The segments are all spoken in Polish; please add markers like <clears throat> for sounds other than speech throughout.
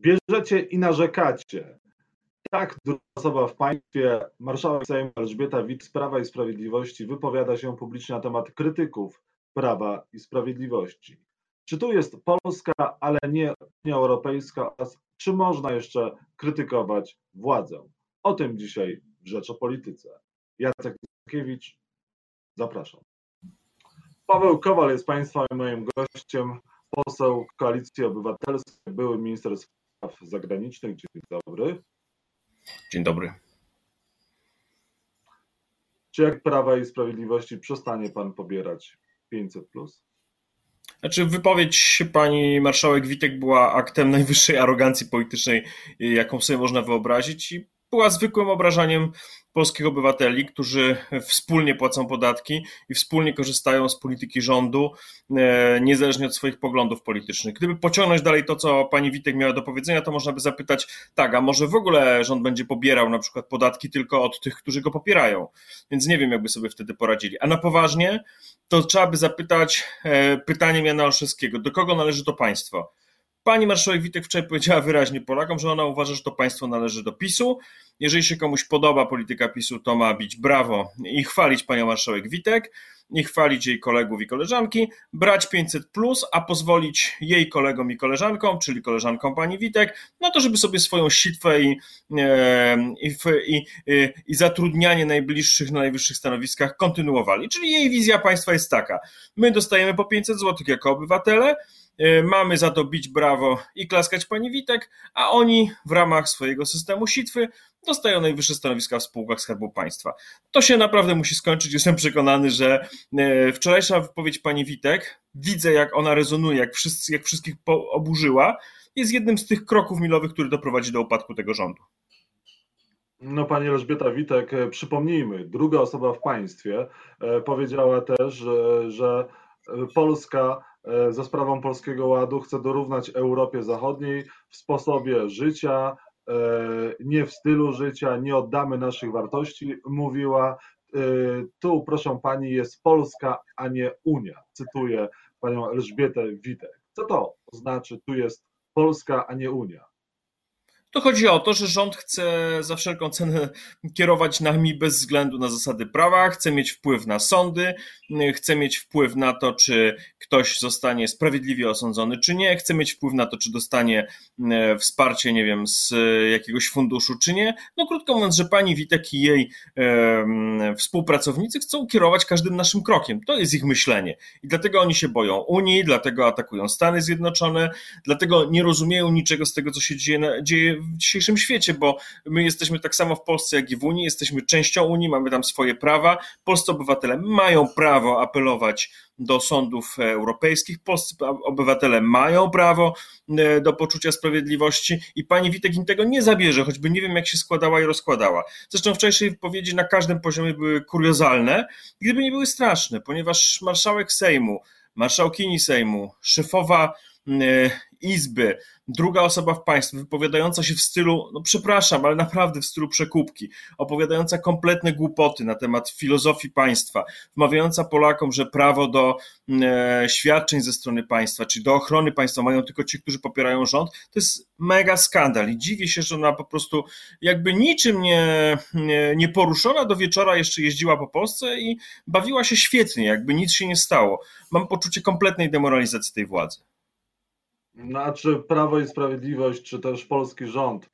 bierzecie i narzekacie. Tak, druga osoba w państwie, marszałek Sejmu Elżbieta Witt z Prawa i Sprawiedliwości wypowiada się publicznie na temat krytyków Prawa i Sprawiedliwości. Czy tu jest Polska, ale nie Unia Europejska oraz czy można jeszcze krytykować władzę? O tym dzisiaj w Rzecz o Polityce. Jacek Kiewicz, zapraszam. Paweł Kowal jest Państwa moim gościem, poseł Koalicji Obywatelskiej, były minister zagranicznych. Dzień dobry. Dzień dobry. Czy jak Prawa i Sprawiedliwości przestanie Pan pobierać 500? Plus? Znaczy, wypowiedź pani marszałek Witek była aktem najwyższej arogancji politycznej, jaką sobie można wyobrazić, i była zwykłym obrażaniem polskich obywateli, którzy wspólnie płacą podatki i wspólnie korzystają z polityki rządu, e, niezależnie od swoich poglądów politycznych. Gdyby pociągnąć dalej to, co pani Witek miała do powiedzenia, to można by zapytać, tak, a może w ogóle rząd będzie pobierał na przykład podatki tylko od tych, którzy go popierają. Więc nie wiem, jakby sobie wtedy poradzili. A na poważnie, to trzeba by zapytać e, pytaniem Jana Olszewskiego, do kogo należy to państwo? Pani marszałek Witek wczoraj powiedziała wyraźnie Polakom, że ona uważa, że to państwo należy do PiSu. Jeżeli się komuś podoba polityka PiSu, to ma bić brawo i chwalić panią marszałek Witek, i chwalić jej kolegów i koleżanki, brać 500, plus, a pozwolić jej kolegom i koleżankom, czyli koleżankom pani Witek, na to, żeby sobie swoją sitwę i, e, i, i, i zatrudnianie najbliższych na najwyższych stanowiskach kontynuowali. Czyli jej wizja państwa jest taka: my dostajemy po 500 zł jako obywatele E, mamy za to bić brawo i klaskać pani Witek, a oni w ramach swojego systemu sitwy dostają najwyższe stanowiska w spółkach Skarbu Państwa. To się naprawdę musi skończyć. Jestem przekonany, że e, wczorajsza wypowiedź pani Witek, widzę jak ona rezonuje, jak, wszyscy, jak wszystkich oburzyła, jest jednym z tych kroków milowych, który doprowadzi do upadku tego rządu. No, pani Elżbieta Witek, e, przypomnijmy, druga osoba w państwie powiedziała też, że, Polska E, za sprawą Polskiego Ładu chce dorównać Europie Zachodniej w sposobie życia, e, nie w stylu życia, nie oddamy naszych wartości, mówiła. E, tu, proszę pani, jest Polska, a nie Unia. Cytuję panią Elżbietę Witek. Co to znaczy, tu jest Polska, a nie Unia? To chodzi o to, że rząd chce za wszelką cenę kierować nami bez względu na zasady prawa, chce mieć wpływ na sądy, chce mieć wpływ na to, czy ktoś zostanie sprawiedliwie osądzony, czy nie, chce mieć wpływ na to, czy dostanie e, wsparcie, nie wiem, z jakiegoś funduszu, czy nie. No krótko mówiąc, że pani Witek i jej e, współpracownicy chcą kierować każdym naszym krokiem. To jest ich myślenie. I dlatego oni się boją Unii, dlatego atakują Stany Zjednoczone, dlatego nie rozumieją niczego z tego, co się dzieje, dzieje w dzisiejszym świecie, bo my jesteśmy tak samo w Polsce, jak i w Unii, jesteśmy częścią Unii, mamy tam swoje prawa. Polscy obywatele mają prawo apelować do sądów europejskich. Polscy obywatele mają prawo e, do poczucia sprawiedliwości i pani Witek im tego nie zabierze, choćby nie wiem, jak się składała i rozkładała. Zresztą wczorajsze wypowiedzi na każdym poziomie były kuriozalne, gdyby nie były straszne, ponieważ marszałek Sejmu, marszałkini Sejmu, szefowa e, Izby, druga osoba w państwie, wypowiadająca się w stylu, no przepraszam, ale naprawdę w stylu przekupki, opowiadająca kompletne głupoty na temat filozofii państwa, wmawiająca Polakom, że prawo do e, świadczeń ze strony państwa, czy do ochrony państwa mają tylko ci, którzy popierają rząd, to jest mega skandal i dziwię się, że ona po prostu jakby niczym nie, nie, nie poruszona do wieczora jeszcze jeździła po Polsce i bawiła się świetnie, jakby nic się nie stało. Mam poczucie kompletnej demoralizacji tej władzy. No, a czy Prawo i Sprawiedliwość, czy też polski rząd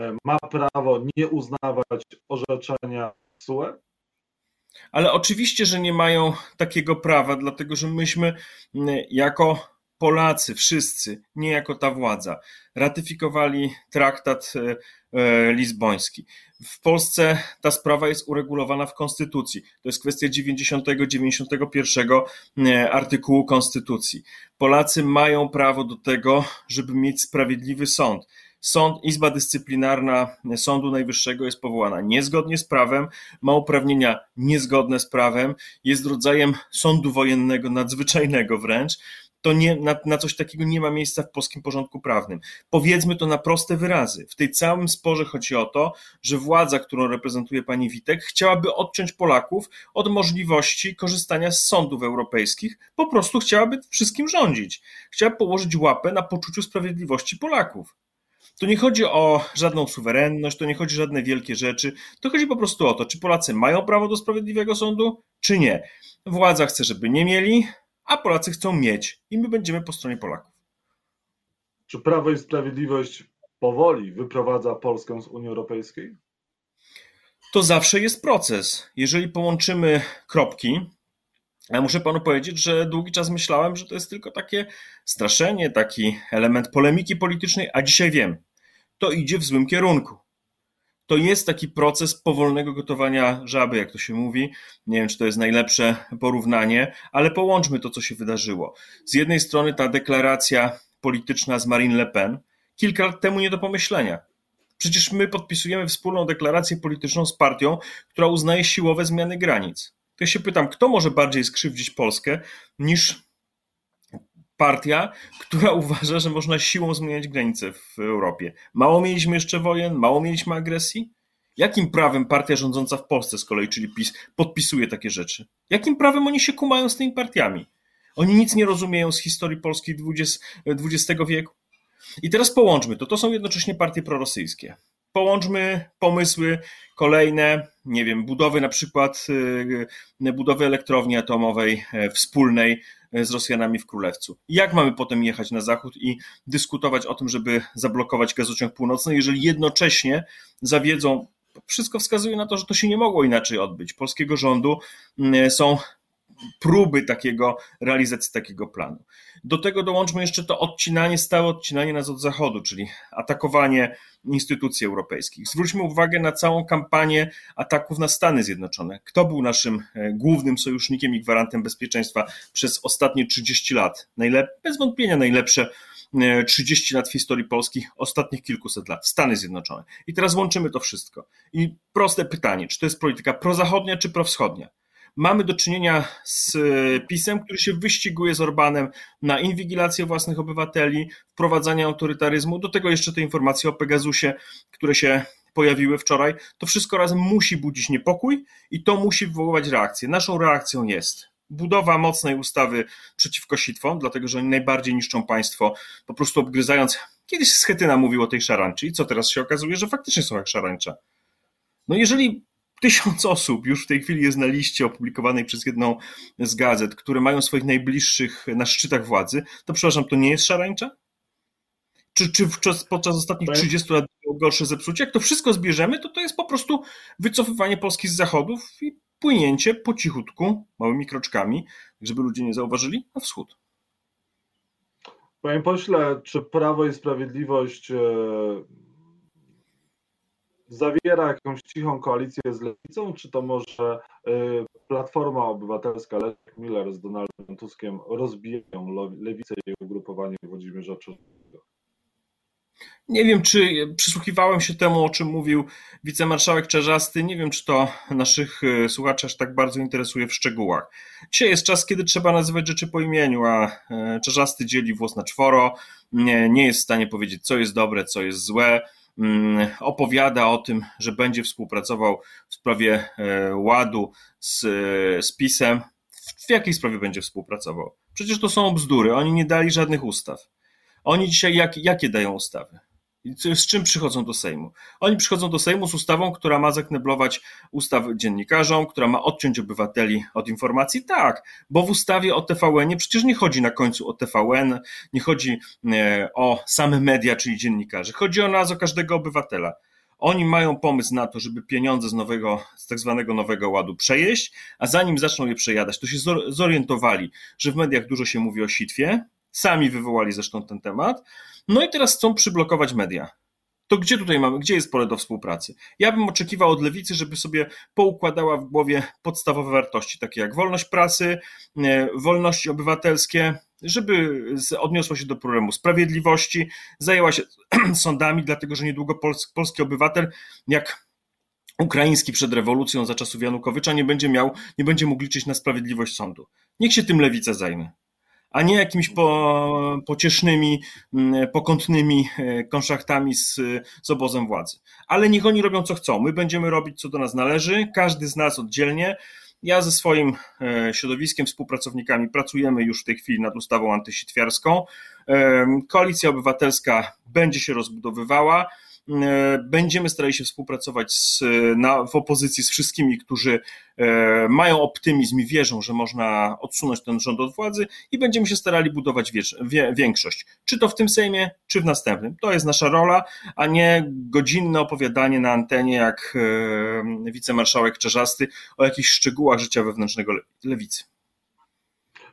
e, ma prawo nie uznawać orzeczenia SUE? Ale oczywiście, że nie mają takiego prawa, dlatego że myśmy jako Polacy, wszyscy, nie jako ta władza, ratyfikowali traktat e, e, lizboński. W Polsce ta sprawa jest uregulowana w Konstytucji. To jest kwestia 90-91 e, artykułu Konstytucji. Polacy mają prawo do tego, żeby mieć sprawiedliwy sąd. Sąd, Izba Dyscyplinarna Sądu Najwyższego jest powołana niezgodnie z prawem, ma uprawnienia niezgodne z prawem, jest rodzajem sądu wojennego, nadzwyczajnego wręcz to nie, na, na coś takiego nie ma miejsca w polskim porządku prawnym. Powiedzmy to na proste wyrazy. W tej całym sporze chodzi o to, że władza, którą reprezentuje pani Witek, chciałaby odciąć Polaków od możliwości korzystania z sądów europejskich, po prostu chciałaby wszystkim rządzić. Chciała położyć łapę na poczuciu sprawiedliwości Polaków. To nie chodzi o żadną suwerenność, to nie chodzi o żadne wielkie rzeczy. To chodzi po prostu o to, czy Polacy mają prawo do sprawiedliwego sądu, czy nie. Władza chce, żeby nie mieli, a Polacy chcą mieć i my będziemy po stronie Polaków. Czy Prawo i Sprawiedliwość powoli wyprowadza Polskę z Unii Europejskiej? To zawsze jest proces. Jeżeli połączymy kropki, ja muszę panu powiedzieć, że długi czas myślałem, że to jest tylko takie straszenie, taki element polemiki politycznej, a dzisiaj wiem, to idzie w złym kierunku. To jest taki proces powolnego gotowania żaby, jak to się mówi. Nie wiem, czy to jest najlepsze porównanie, ale połączmy to, co się wydarzyło. Z jednej strony ta deklaracja polityczna z Marine Le Pen, kilka lat temu nie do pomyślenia. Przecież my podpisujemy wspólną deklarację polityczną z partią, która uznaje siłowe zmiany granic. To ja się pytam, kto może bardziej skrzywdzić Polskę niż partia, która <laughs> uważa, że można siłą zmieniać granice w Europie. Mało mieliśmy jeszcze wojen, mało mieliśmy agresji. Jakim prawem partia rządząca w Polsce z kolei, czyli PiS, podpisuje takie rzeczy? Jakim prawem oni się kumają z tymi partiami? Oni nic nie rozumieją z historii Polski XX wieku. I teraz połączmy to. To są jednocześnie partie prorosyjskie. Połączmy pomysły kolejne, nie wiem, budowy na przykład y, budowy elektrowni atomowej e, wspólnej e, z Rosjanami w Królewcu. Jak mamy potem jechać na zachód i dyskutować o tym, żeby zablokować gazociąg północny, jeżeli jednocześnie zawiedzą wszystko wskazuje na to, że to się nie mogło inaczej odbyć. Polskiego rządu mm, są próby takiego, realizacji takiego planu. Do tego dołączmy jeszcze to odcinanie, stałe odcinanie nas od Zachodu, czyli atakowanie instytucji europejskich. Zwróćmy uwagę na całą kampanię ataków na Stany Zjednoczone. Kto był naszym e, głównym sojusznikiem i gwarantem bezpieczeństwa przez ostatnie 30 lat? Najlep bez wątpienia najlepsze 30 e, lat w historii Polski, ostatnich kilkuset lat, Stany Zjednoczone. I teraz łączymy to wszystko. I proste pytanie, czy to jest polityka prozachodnia czy prowschodnia? Mamy do czynienia z e, PiSem, który się wyściguje z Orbanem na inwigilację własnych obywateli, wprowadzanie autorytaryzmu, do tego jeszcze te informacje o Pegasusie, które się pojawiły wczoraj. To wszystko razem musi budzić niepokój i to musi wywoływać reakcję. Naszą reakcją jest budowa mocnej ustawy przeciwko sitwom, dlatego że oni najbardziej niszczą państwo, po prostu obgryzając. Kiedyś Schetyna mówił o tej szarańczy i co teraz się okazuje, że faktycznie są jak szarańcza. No jeżeli tysiąc osób już w tej chwili jest na liście opublikowanej przez jedną z gazet, które mają swoich najbliższych na szczytach władzy, to przepraszam, to nie jest szarańcza? Czy, czy podczas ostatnich 30 lat było gorsze zepsucie? Jak to wszystko zbierzemy, to to jest po prostu wycofywanie Polski z zachodów i płynięcie po cichutku, małymi kroczkami, żeby ludzie nie zauważyli, na wschód. Panie pośle, czy Prawo i Sprawiedliwość e, zawiera jakąś cichą koalicję z lewicą, czy to może y, Platforma Obywatelska, Lech Miller z Donaldem Tuskiem rozbijają lewicę i ugrupowanie Włodzimierza Czarzastego? Nie wiem, czy przysłuchiwałem się temu, o czym mówił wicemarszałek Czerzasty. Nie wiem, czy to naszych y, słuchaczy aż tak bardzo interesuje w szczegółach. Dzisiaj jest czas, kiedy trzeba nazywać rzeczy po imieniu, a y, Czerzasty dzieli włos na czworo, nie, nie jest w stanie powiedzieć, co jest dobre, co jest złe opowiada o tym, że będzie współpracował w sprawie e, ładu z, z PiSem. W jakiej sprawie będzie współpracował? Przecież to są bzdury. Oni nie dali żadnych ustaw. Oni dzisiaj jak, jakie dają ustawy? Z czym przychodzą do Sejmu? Oni przychodzą do Sejmu z ustawą, która ma zakneblować ustaw dziennikarzom, która ma odciąć obywateli od informacji. Tak, bo w ustawie o TVN przecież nie chodzi na końcu o TVN, nie chodzi e, o same media, czyli dziennikarzy. Chodzi o nas, o każdego obywatela. Oni mają pomysł na to, żeby pieniądze z nowego, z tak zwanego nowego ładu przejeść, a zanim zaczną je przejadać, to się zorientowali, że w mediach dużo się mówi o sitwie, Sami wywołali zresztą ten temat. No i teraz chcą przyblokować media. To gdzie tutaj mamy, gdzie jest pole do współpracy? Ja bym oczekiwał od lewicy, żeby sobie poukładała w głowie podstawowe wartości, takie jak wolność prasy, e, wolności obywatelskie, żeby odniosła się do problemu sprawiedliwości, zajęła się <clears throat> sądami, dlatego że niedługo polski obywatel, jak ukraiński przed rewolucją za czasów Janukowycza, nie będzie miał, nie będzie mógł liczyć na sprawiedliwość sądu. Niech się tym lewica zajmie a nie jakimiś po, pociesznymi, mm, pokątnymi e, konszachtami z, z obozem władzy. Ale niech oni robią co chcą. My będziemy robić co do nas należy, każdy z nas oddzielnie. Ja ze swoim e, środowiskiem, współpracownikami pracujemy już w tej chwili nad ustawą antysitwiarską. Koalicja Obywatelska będzie się rozbudowywała. E, będziemy starali się współpracować z, na, w opozycji z wszystkimi, którzy e, mają optymizm i wierzą, że można odsunąć ten rząd od władzy i będziemy się starali budować wiecz, wie, większość. Czy to w tym Sejmie, czy w następnym. To jest nasza rola, a nie godzinne opowiadanie na antenie jak e, wicemarszałek Czerzasty o jakichś szczegółach życia wewnętrznego lewicy.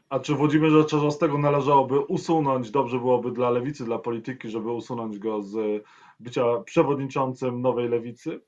A czy Włodzimierza Czarzastego należałoby usunąć, dobrze byłoby dla lewicy, dla polityki, żeby usunąć go z bycia przewodniczącym nowej lewicy?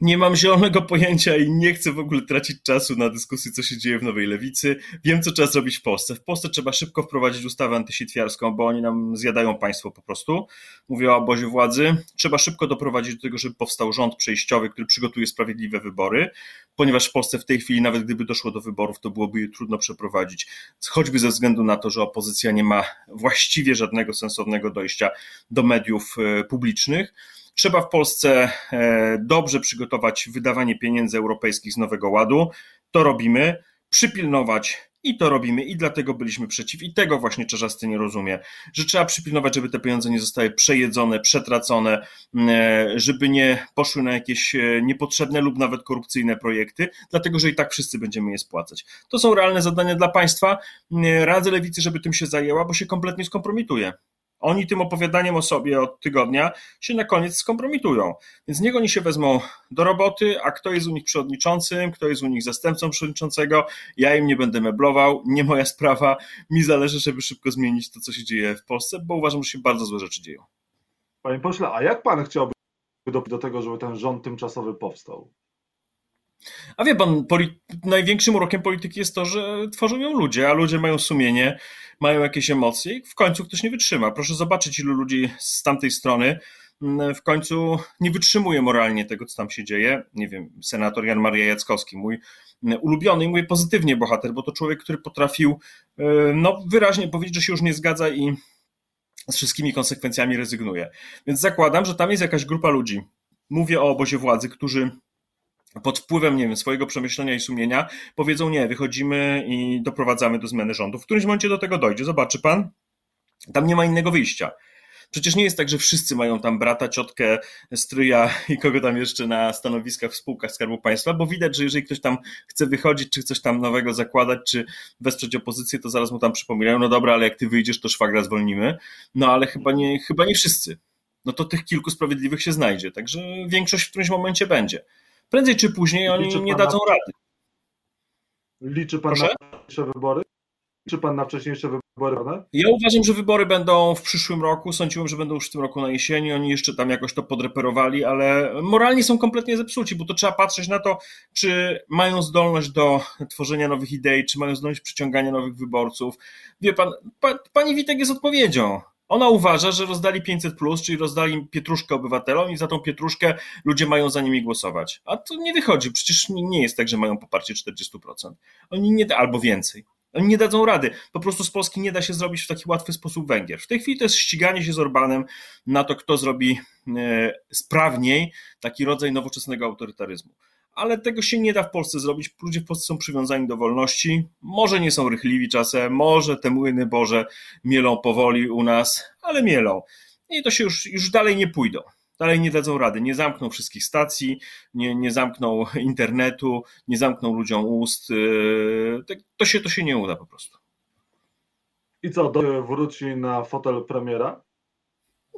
Nie mam zielonego pojęcia i nie chcę w ogóle tracić czasu na dyskusję, co się dzieje w Nowej Lewicy. Wiem, co trzeba zrobić w Polsce. W Polsce trzeba szybko wprowadzić ustawę antysitwiarską, bo oni nam zjadają państwo po prostu. Mówię o obozie władzy. Trzeba szybko doprowadzić do tego, żeby powstał rząd przejściowy, który przygotuje sprawiedliwe wybory, ponieważ w Polsce w tej chwili, nawet gdyby doszło do wyborów, to byłoby je trudno przeprowadzić, choćby ze względu na to, że opozycja nie ma właściwie żadnego sensownego dojścia do mediów e, publicznych. Trzeba w Polsce e, dobrze przygotować wydawanie pieniędzy europejskich z Nowego Ładu. To robimy. Przypilnować i to robimy i dlatego byliśmy przeciw i tego właśnie Czerzasty nie rozumie, że trzeba przypilnować, żeby te pieniądze nie zostały przejedzone, przetracone, e, żeby nie poszły na jakieś e, niepotrzebne lub nawet korupcyjne projekty, dlatego że i tak wszyscy będziemy je spłacać. To są realne zadania dla państwa. Radzę Lewicy, żeby tym się zajęła, bo się kompletnie skompromituje. Oni tym opowiadaniem o sobie od tygodnia się na koniec skompromitują. Więc niech oni się wezmą do roboty, a kto jest u nich przewodniczącym, kto jest u nich zastępcą przewodniczącego, ja im nie będę meblował, nie moja sprawa. Mi zależy, żeby szybko zmienić to, co się dzieje w Polsce, bo uważam, że się bardzo złe rzeczy dzieją. Panie pośle, a jak pan chciałby do, do tego, żeby ten rząd tymczasowy powstał? A wie pan, największym urokiem polityki jest to, że tworzą ją ludzie, a ludzie mają sumienie, mają jakieś emocje i w końcu ktoś nie wytrzyma. Proszę zobaczyć, ilu ludzi z tamtej strony mm, w końcu nie wytrzymuje moralnie tego, co tam się dzieje. Nie wiem, senator Jan Maria Jackowski, mój mm, ulubiony i mówię pozytywnie bohater, bo to człowiek, który potrafił y, no, wyraźnie powiedzieć, że się już nie zgadza i z wszystkimi konsekwencjami rezygnuje. Więc zakładam, że tam jest jakaś grupa ludzi. Mówię o obozie władzy, którzy pod wpływem, nie wiem, swojego przemyślenia i sumienia powiedzą nie, wychodzimy i doprowadzamy do zmiany rządu. W którymś momencie do tego dojdzie. Zobaczy pan, tam nie ma innego wyjścia. Przecież nie jest tak, że wszyscy mają tam brata, ciotkę, stryja i kogo tam jeszcze na stanowiskach w spółkach Skarbu Państwa, bo widać, że jeżeli ktoś tam chce wychodzić, czy coś tam nowego zakładać, czy wesprzeć opozycję, to zaraz mu tam przypominają, no dobra, ale jak ty wyjdziesz, to szwagra zwolnimy. No ale chyba nie, chyba nie wszyscy. No to tych kilku sprawiedliwych się znajdzie, także większość w którymś momencie będzie. Prędzej czy później oni Liczy nie dadzą na... rady. Liczy pan Proszę? na wcześniejsze wybory? Liczy pan na wcześniejsze wybory? Ja uważam, że wybory będą w przyszłym roku. Sądziłem, że będą już w tym roku na jesieni. Oni jeszcze tam jakoś to podreperowali, ale moralnie są kompletnie zepsuci, bo to trzeba patrzeć na to, czy mają zdolność do tworzenia nowych idei, czy mają zdolność przyciągania nowych wyborców. Wie pan, pa, pani Witek jest odpowiedzią. Ona uważa, że rozdali 500, plus, czyli rozdali pietruszkę obywatelom i za tą pietruszkę ludzie mają za nimi głosować. A to nie wychodzi, przecież nie jest tak, że mają poparcie 40%. Oni nie, albo więcej. Oni nie dadzą rady. Po prostu z Polski nie da się zrobić w taki łatwy sposób Węgier. W tej chwili to jest ściganie się z Orbanem na to, kto zrobi e, sprawniej taki rodzaj nowoczesnego autorytaryzmu ale tego się nie da w Polsce zrobić. Ludzie w Polsce są przywiązani do wolności. Może nie są rychliwi czasem, może te młyny Boże mielą powoli u nas, ale mielą. I to się już, już dalej nie pójdą. Dalej nie dadzą rady, nie zamkną wszystkich stacji, nie, nie zamkną internetu, nie zamkną ludziom ust. Yy, to się, to się nie uda po prostu. I co, wróci na fotel premiera?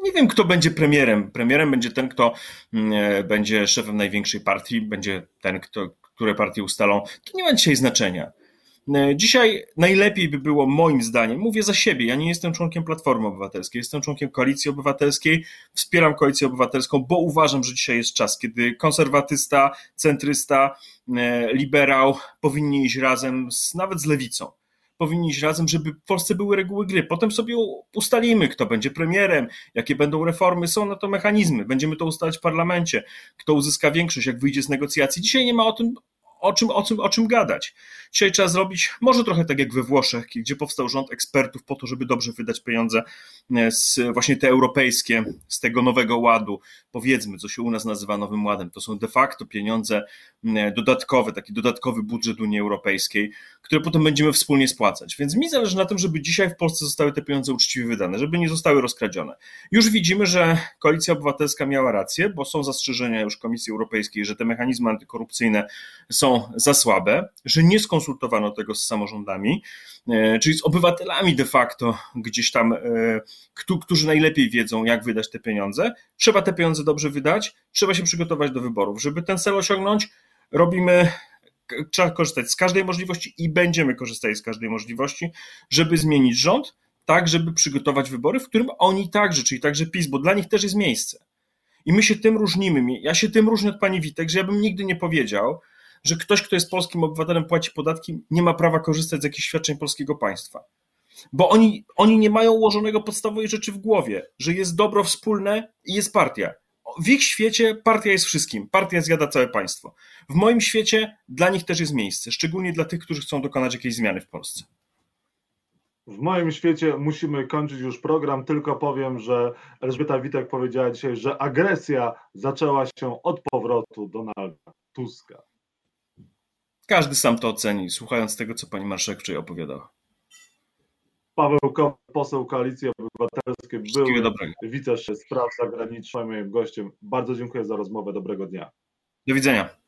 Nie wiem, kto będzie premierem. Premierem będzie ten, kto mm, e, będzie szefem największej partii, będzie ten, kto, które partie ustalą. To nie ma dzisiaj znaczenia. E, dzisiaj najlepiej by było, moim zdaniem, mówię za siebie, ja nie jestem członkiem Platformy Obywatelskiej, jestem członkiem Koalicji Obywatelskiej, wspieram Koalicję Obywatelską, bo uważam, że dzisiaj jest czas, kiedy konserwatysta, centrysta, e, liberał powinni iść razem z, nawet z lewicą powinni iść razem, żeby w Polsce były reguły gry. Potem sobie ustalimy, kto będzie premierem, jakie będą reformy. Są na to mechanizmy. Będziemy to ustalać w parlamencie. Kto uzyska większość, jak wyjdzie z negocjacji. Dzisiaj nie ma o tym o czym, o, czym, o czym gadać. Dzisiaj trzeba zrobić może trochę tak jak we Włoszech, gdzie powstał rząd ekspertów po to, żeby dobrze wydać pieniądze e, z właśnie te europejskie, z tego nowego ładu, powiedzmy, co się u nas nazywa nowym ładem. To są de facto pieniądze dodatkowe, taki dodatkowy budżet Unii Europejskiej, które potem będziemy wspólnie spłacać. Więc mi zależy na tym, żeby dzisiaj w Polsce zostały te pieniądze uczciwie wydane, żeby nie zostały rozkradzione. Już widzimy, że Koalicja Obywatelska miała rację, bo są zastrzeżenia już Komisji Europejskiej, że te mechanizmy antykorupcyjne są za słabe, że nie skonsultowano tego z samorządami, e, czyli z obywatelami de facto gdzieś tam, e, którzy najlepiej wiedzą, jak wydać te pieniądze. Trzeba te pieniądze dobrze wydać, trzeba się przygotować do wyborów. Żeby ten cel osiągnąć, robimy trzeba korzystać z każdej możliwości i będziemy korzystać z każdej możliwości, żeby zmienić rząd, tak żeby przygotować wybory, w którym oni także, czyli także PiS, bo dla nich też jest miejsce. I my się tym różnimy. Ja się tym różnię od pani Witek, że ja bym nigdy nie powiedział, że ktoś, kto jest polskim obywatelem, płaci podatki, nie ma prawa korzystać z jakichś świadczeń polskiego państwa. Bo oni, oni nie mają ułożonego podstawowej rzeczy w głowie, że jest dobro wspólne i jest partia. W ich świecie partia jest wszystkim. Partia zjada całe państwo. W moim świecie dla nich też jest miejsce, szczególnie dla tych, którzy chcą dokonać jakiejś zmiany w Polsce. W moim świecie musimy kończyć już program, tylko powiem, że Elżbieta Witek powiedziała dzisiaj, że agresja zaczęła się od powrotu Donalda Tuska. Każdy sam to oceni, słuchając tego, co pani marszałek wczoraj opowiadała. Paweł Kow, poseł Koalicji Obywatelskiej, był wicepremier spraw zagranicznych, moim gościem. Bardzo dziękuję za rozmowę. Dobrego dnia. Do widzenia.